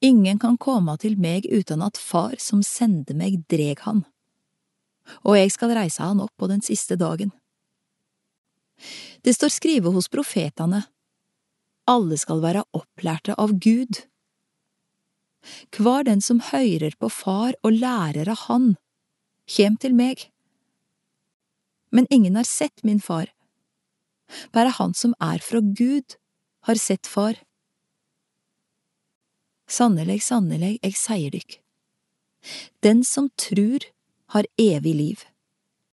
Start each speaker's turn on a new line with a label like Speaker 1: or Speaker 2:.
Speaker 1: Ingen kan komme til meg uten at Far som sender meg, dreg han, og jeg skal reise han opp på den siste dagen. Det står skrevet hos profetene, alle skal være opplærte av Gud. Hver den som høyrer på Far og lærer av Han, kjem til meg. Men ingen har sett min far. Bare han som er fra Gud, har sett Far. Sannelig, sannelig, jeg sier dykk, den som trur, har evig liv.